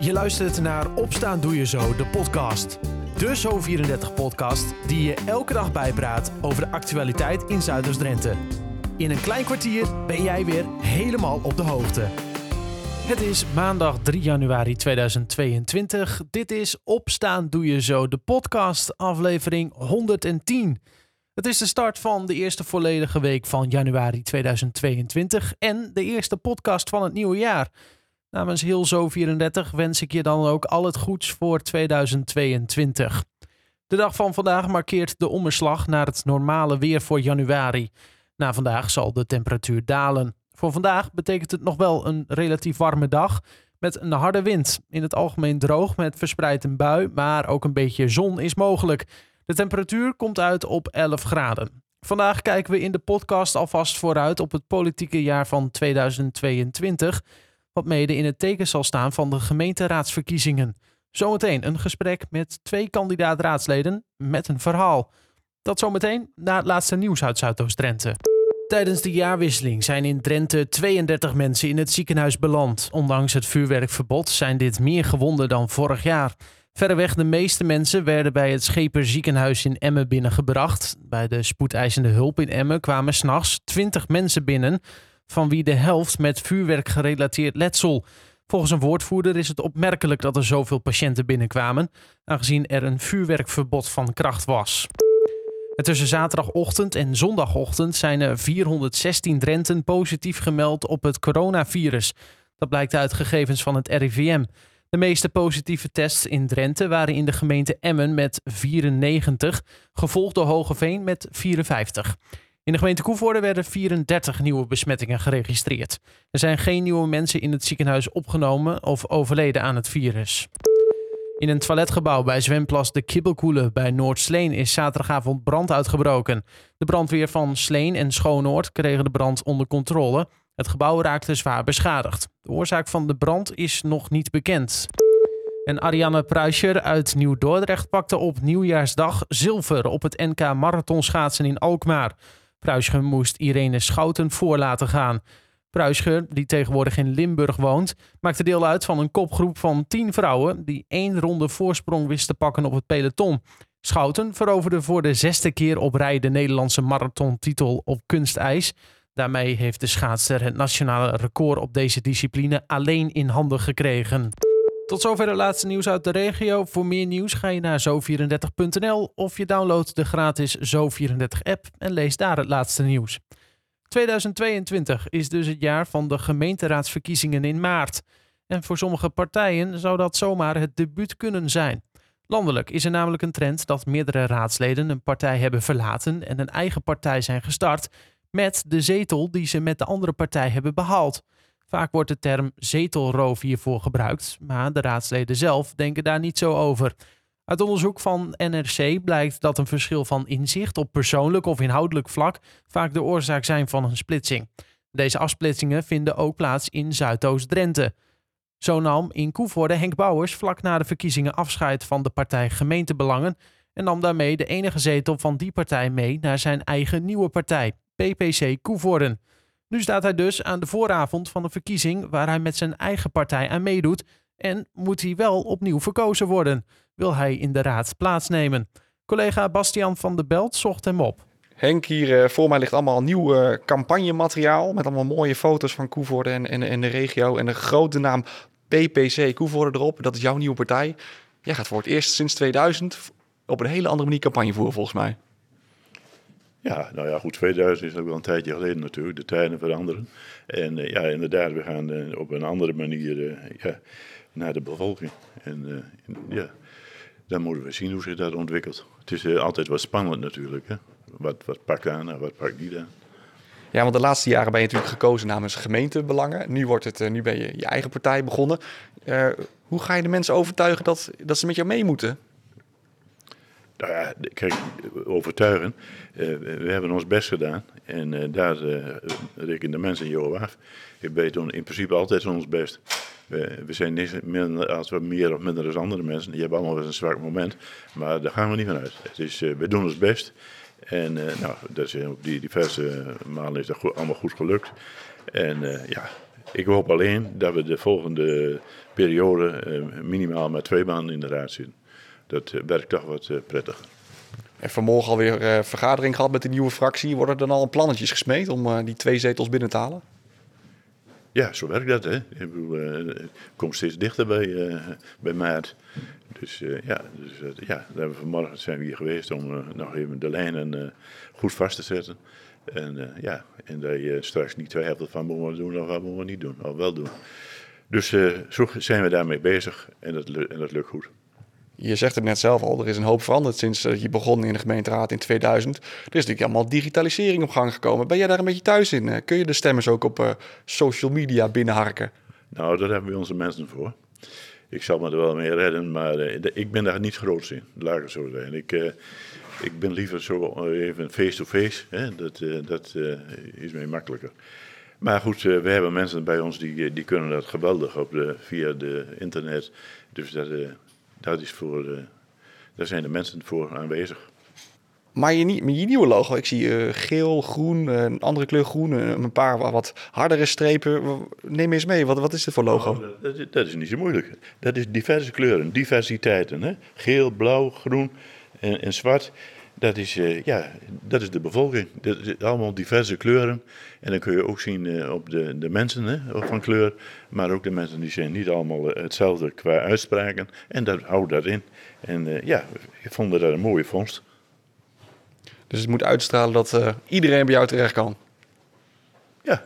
Je luistert naar Opstaan Doe Je Zo, de podcast. De Zo34-podcast die je elke dag bijpraat over de actualiteit in Zuiders-Drenthe. In een klein kwartier ben jij weer helemaal op de hoogte. Het is maandag 3 januari 2022. Dit is Opstaan Doe Je Zo, de podcast, aflevering 110. Het is de start van de eerste volledige week van januari 2022 en de eerste podcast van het nieuwe jaar. Namens heel zo 34 wens ik je dan ook al het goeds voor 2022. De dag van vandaag markeert de omslag naar het normale weer voor januari. Na vandaag zal de temperatuur dalen. Voor vandaag betekent het nog wel een relatief warme dag met een harde wind. In het algemeen droog met verspreid een bui, maar ook een beetje zon is mogelijk. De temperatuur komt uit op 11 graden. Vandaag kijken we in de podcast alvast vooruit op het politieke jaar van 2022 wat mede in het teken zal staan van de gemeenteraadsverkiezingen. Zometeen een gesprek met twee kandidaat-raadsleden met een verhaal. Dat zometeen na het laatste nieuws uit Zuidoost-Drenthe. Tijdens de jaarwisseling zijn in Drenthe 32 mensen in het ziekenhuis beland. Ondanks het vuurwerkverbod zijn dit meer gewonden dan vorig jaar. Verreweg de meeste mensen werden bij het Scheper ziekenhuis in Emmen binnengebracht. Bij de spoedeisende hulp in Emmen kwamen s'nachts 20 mensen binnen van wie de helft met vuurwerk gerelateerd letsel. Volgens een woordvoerder is het opmerkelijk dat er zoveel patiënten binnenkwamen, aangezien er een vuurwerkverbod van kracht was. En tussen zaterdagochtend en zondagochtend zijn er 416 Drenten positief gemeld op het coronavirus. Dat blijkt uit gegevens van het RIVM. De meeste positieve tests in Drenthe waren in de gemeente Emmen met 94, gevolgd door Hogeveen met 54. In de gemeente Koevoorde werden 34 nieuwe besmettingen geregistreerd. Er zijn geen nieuwe mensen in het ziekenhuis opgenomen of overleden aan het virus. In een toiletgebouw bij zwemplas De Kibbelkoelen bij Noord-Sleen is zaterdagavond brand uitgebroken. De brandweer van Sleen en Schoonoord kregen de brand onder controle. Het gebouw raakte zwaar beschadigd. De oorzaak van de brand is nog niet bekend. En Ariane Pruischer uit Nieuw-Dordrecht pakte op nieuwjaarsdag zilver op het NK Marathonschaatsen in Alkmaar. Pruischer moest Irene Schouten voor laten gaan. Pruischer, die tegenwoordig in Limburg woont, maakte deel uit van een kopgroep van tien vrouwen die één ronde voorsprong wisten te pakken op het peloton. Schouten veroverde voor de zesde keer op rij de Nederlandse marathontitel op kunstijs. Daarmee heeft de schaatser het nationale record op deze discipline alleen in handen gekregen. Tot zover het laatste nieuws uit de regio. Voor meer nieuws ga je naar zo34.nl of je downloadt de gratis Zo34-app en lees daar het laatste nieuws. 2022 is dus het jaar van de gemeenteraadsverkiezingen in maart. En voor sommige partijen zou dat zomaar het debuut kunnen zijn. Landelijk is er namelijk een trend dat meerdere raadsleden een partij hebben verlaten en een eigen partij zijn gestart met de zetel die ze met de andere partij hebben behaald. Vaak wordt de term zetelroof hiervoor gebruikt, maar de raadsleden zelf denken daar niet zo over. Uit onderzoek van NRC blijkt dat een verschil van inzicht op persoonlijk of inhoudelijk vlak vaak de oorzaak zijn van een splitsing. Deze afsplitsingen vinden ook plaats in Zuidoost-Drenthe. Zo nam in Koevoorde Henk Bouwers vlak na de verkiezingen afscheid van de partij Gemeentebelangen en nam daarmee de enige zetel van die partij mee naar zijn eigen nieuwe partij, PPC Koevoorden. Nu staat hij dus aan de vooravond van de verkiezing waar hij met zijn eigen partij aan meedoet en moet hij wel opnieuw verkozen worden. Wil hij in de raad plaatsnemen? Collega Bastiaan van der Belt zocht hem op. Henk, hier uh, voor mij ligt allemaal nieuw uh, campagnemateriaal met allemaal mooie foto's van Koevoorde en, en, en de regio en de grote naam PPC Koevoorde erop. Dat is jouw nieuwe partij. Jij gaat voor het eerst sinds 2000 op een hele andere manier campagne voeren volgens mij. Ja, nou ja, goed, 2000 is ook wel een tijdje geleden natuurlijk. De tijden veranderen. En uh, ja, inderdaad, we gaan uh, op een andere manier uh, ja, naar de bevolking. En ja, dan moeten we zien hoe zich dat ontwikkelt. Het is altijd wat spannend natuurlijk. Hè? Wat, wat pakt aan en wat pakt niet aan. Ja, want de laatste jaren ben je natuurlijk gekozen namens gemeentebelangen. Nu, wordt het, nu ben je je eigen partij begonnen. hoe ga je de mensen overtuigen dat, dat ze met jou mee moeten? Nou ja, kijk, overtuigen. Uh, we hebben ons best gedaan en uh, daar uh, rekenen de mensen jou af. Wij doen in principe altijd ons best. We, we zijn niet minder, als we meer of minder dan andere mensen. Die hebben allemaal wel eens een zwak moment, maar daar gaan we niet van uit. Het is, we doen ons best en nou, dat is, op die diverse malen is dat allemaal goed gelukt. En ja, Ik hoop alleen dat we de volgende periode eh, minimaal met twee maanden in de raad zitten. Dat eh, werkt toch wat eh, prettiger. En vanmorgen alweer eh vergadering gehad met de nieuwe fractie. Worden er dan al plannetjes gesmeed om die twee zetels binnen te halen? Ja, zo werkt dat. Hè. Ik bedoel, het komt steeds dichter bij, bij maart. Dus ja, dus, ja vanmorgen zijn we hier geweest om nog even de lijnen goed vast te zetten. En ja, en dat je straks niet twijfelt van moeten we doen of wat moeten we niet doen, of wel doen. Dus zo zijn we daarmee bezig en dat, en dat lukt goed. Je zegt het net zelf al, er is een hoop veranderd sinds dat je begon in de gemeenteraad in 2000. Er is natuurlijk allemaal digitalisering op gang gekomen. Ben jij daar een beetje thuis in? Eh, Kun je de stemmers ook op eh, social media binnenharken? Nou, daar hebben we onze mensen voor. Ik zal me er wel mee redden, maar eh, ik ben daar niet groot in, laat ik zo zeggen. Ik, eh, ik ben liever zo eh, even face-to-face, hè, dat, eh, dat eh, is mij makkelijker. Maar goed, eh, we hebben mensen bij ons die, eh, die kunnen dat geweldig op de, via de internet. Dus dat, eh, dat is voor, daar zijn de mensen voor aanwezig. Maar je, nie- je nieuwe logo, ik zie eh, geel, groen, eh, een andere kleur groen, eh, een paar wa- wat hardere strepen. Neem eens mee, wat, wat is dit voor logo? Dat, is- dat is niet zo moeilijk. Dat is diverse kleuren, diversiteiten. Hè? Geel, blauw, groen en, en zwart. Dat is, eh, ja, dat is de bevolking. Dat is allemaal diverse kleuren. En dan kun je ook zien eh, op de, de mensen hè, van kleur. Maar ook de mensen die zijn niet allemaal eh, hetzelfde qua uitspraken. En dat houdt dat in. En ja, ik vond dat een mooie vondst. Dus het moet uitstralen dat iedereen bij jou terecht kan. Ja,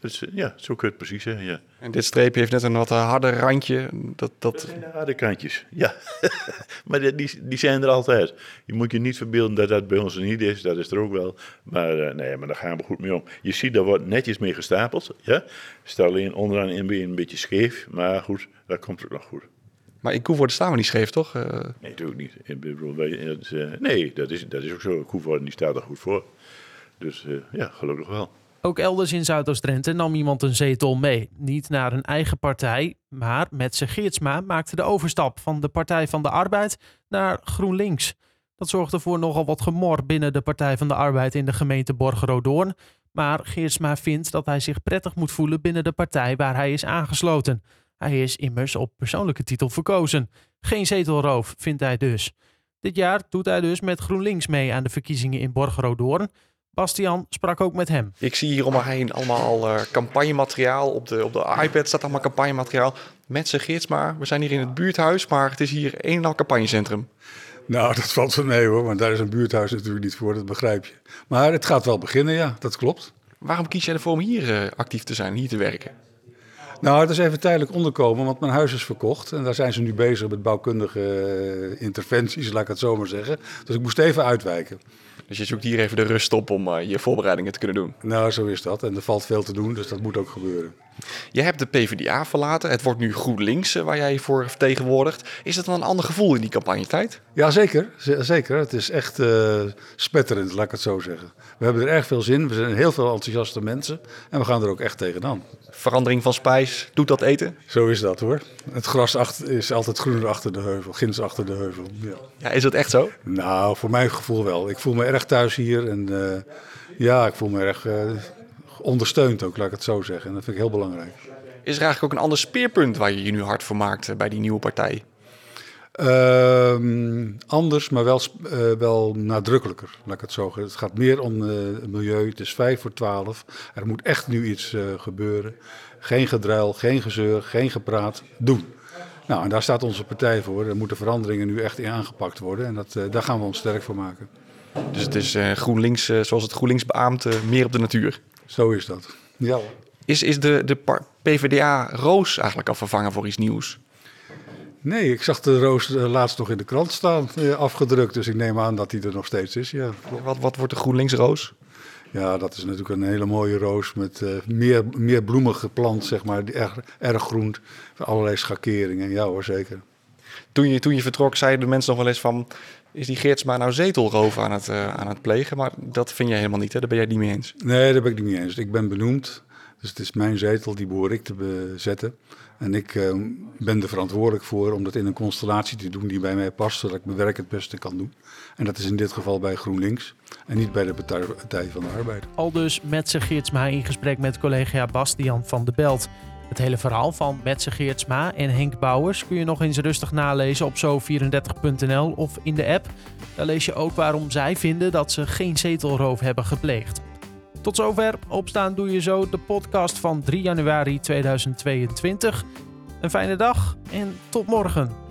dus, eh, ja zo kun je het precies zeggen. Ja. En dit streepje heeft net een wat harder randje. Dat, Dat dat, zijn de harde kantjes, ja. maar die, die, zijn er altijd. Je moet je niet verbeelden dat dat bij ons niet is, dat is er ook wel. Maar eh, nee, maar daar gaan we goed mee om. Je ziet, daar wordt netjes mee gestapeld. Ja? Stel alleen onderaan in een beetje scheef, maar goed, dat komt ook nog goed. maar in Koevoorde staan we niet scheef, toch? Eh, Nee, natuurlijk niet. Nee, dat is, dat is ook zo. Koevoorde die staat er goed voor. Dus ja, gelukkig wel. Ook elders in Zuidoost-Drenthe nam iemand een zetel mee. Niet naar een eigen partij, maar Metse Geertsma maakte de overstap van de Partij van de Arbeid naar GroenLinks. Dat zorgde voor nogal wat gemor binnen de Partij van de Arbeid in de gemeente Borgeroodoorn. Maar Geertsma vindt dat hij zich prettig moet voelen binnen de partij waar hij is aangesloten. Hij is immers op persoonlijke titel verkozen. Geen zetelroof, vindt hij dus. Dit jaar doet hij dus met GroenLinks mee aan de verkiezingen in Borgeroodoorn. Bastian sprak ook met hem. ik zie hier om me heen allemaal eh, campagnemateriaal. Op de, op de iPad staat allemaal campagnemateriaal. Met z'n gids maar. We zijn hier in het buurthuis, maar het is hier een en al campagnecentrum. Nou, dat valt wel mee hoor, want daar is een buurthuis natuurlijk niet voor, dat begrijp je. Maar het gaat wel beginnen, ja, dat klopt. Waarom kies jij ervoor om hier eh, actief te zijn, hier te werken? Nou, het is even tijdelijk onderkomen, want mijn huis is verkocht. En daar zijn ze nu bezig met bouwkundige eh, interventies, laat ik het zo maar zeggen. Dus ik moest even uitwijken. Dus je zoekt hier even de rust op om eh, je voorbereidingen te kunnen doen. Nou, zo is dat. En er valt veel te doen, dus dat moet ook gebeuren. Je hebt de PvdA verlaten. Het wordt nu GroenLinks eh, waar jij je voor vertegenwoordigt. Is het dan een ander gevoel in die campagnetijd? Ja, zeker. Zeker. Het is echt eh, spetterend, laat ik het zo zeggen. We hebben er erg veel zin. We zijn heel veel enthousiaste mensen. En we gaan er ook echt tegenaan. Verandering van spijs, doet dat eten? Zo is dat hoor. Het gras achter, is altijd groener achter de heuvel, ginds achter de heuvel. Ja. Ja, is dat echt zo? Nou, voor mijn gevoel wel. Ik voel me erg thuis hier en eh, ja, ik voel me erg ondersteund ook, laat ik het zo zeggen. En dat vind ik heel belangrijk. Is er eigenlijk ook een ander speerpunt waar je je nu hard voor maakt eh, bij die nieuwe partij? Ehm, anders, maar wel, eh, wel nadrukkelijker, laat ik het zo zeggen. Het gaat meer om eh, het milieu. Het is vijf voor twaalf. Er moet echt nu iets gebeuren. Geen gedruil, geen gezeur, geen gepraat. Doen. Nou, en daar staat onze partij voor. Er moeten veranderingen nu echt in aangepakt worden. En dat, daar gaan we ons sterk voor maken. Dus het is GroenLinks, zoals het GroenLinks beaamt, meer op de natuur. Zo is dat. Ja. Is, is de, de par- PvdA-roos eigenlijk al vervangen voor iets nieuws? Nee, ik zag de roos eh, laatst nog in de krant staan, eh, afgedrukt. Dus ik neem aan dat die er nog steeds is. Ja, Wat, wat wordt de GroenLinks-roos? ja dat is natuurlijk een hele mooie roos met eh, meer, meer bloemige plant, zeg maar. Die erg, erg groen, allerlei schakeringen. Ja hoor, zeker. Toen je, toen je vertrok, zeiden de mensen nog wel eens van... is die Geertsma nou zetelroof aan het, eh, aan het plegen? Maar dat vind jij helemaal niet, hè? Daar ben jij niet mee eens. Nee, daar ben ik niet mee eens. Ik ben benoemd Dus het is mijn zetel, die behoor ik te bezetten. En ik uh, ben er verantwoordelijk voor om dat in een constellatie te doen die bij mij past, zodat ik mijn werk het beste kan doen. En dat is in dit geval bij GroenLinks en niet bij de Partij van de Arbeid. Al dus Metse Geertsma in gesprek met collega Bastian van de Belt. Het hele verhaal van Metse Geertsma en Henk Bouwers kun je nog eens rustig nalezen op zo34.nl of in de app. Daar lees je ook waarom zij vinden dat ze geen zetelroof hebben gepleegd. Tot zover. Opstaan doe je zo de podcast van 3 januari 2022. Een fijne dag en tot morgen.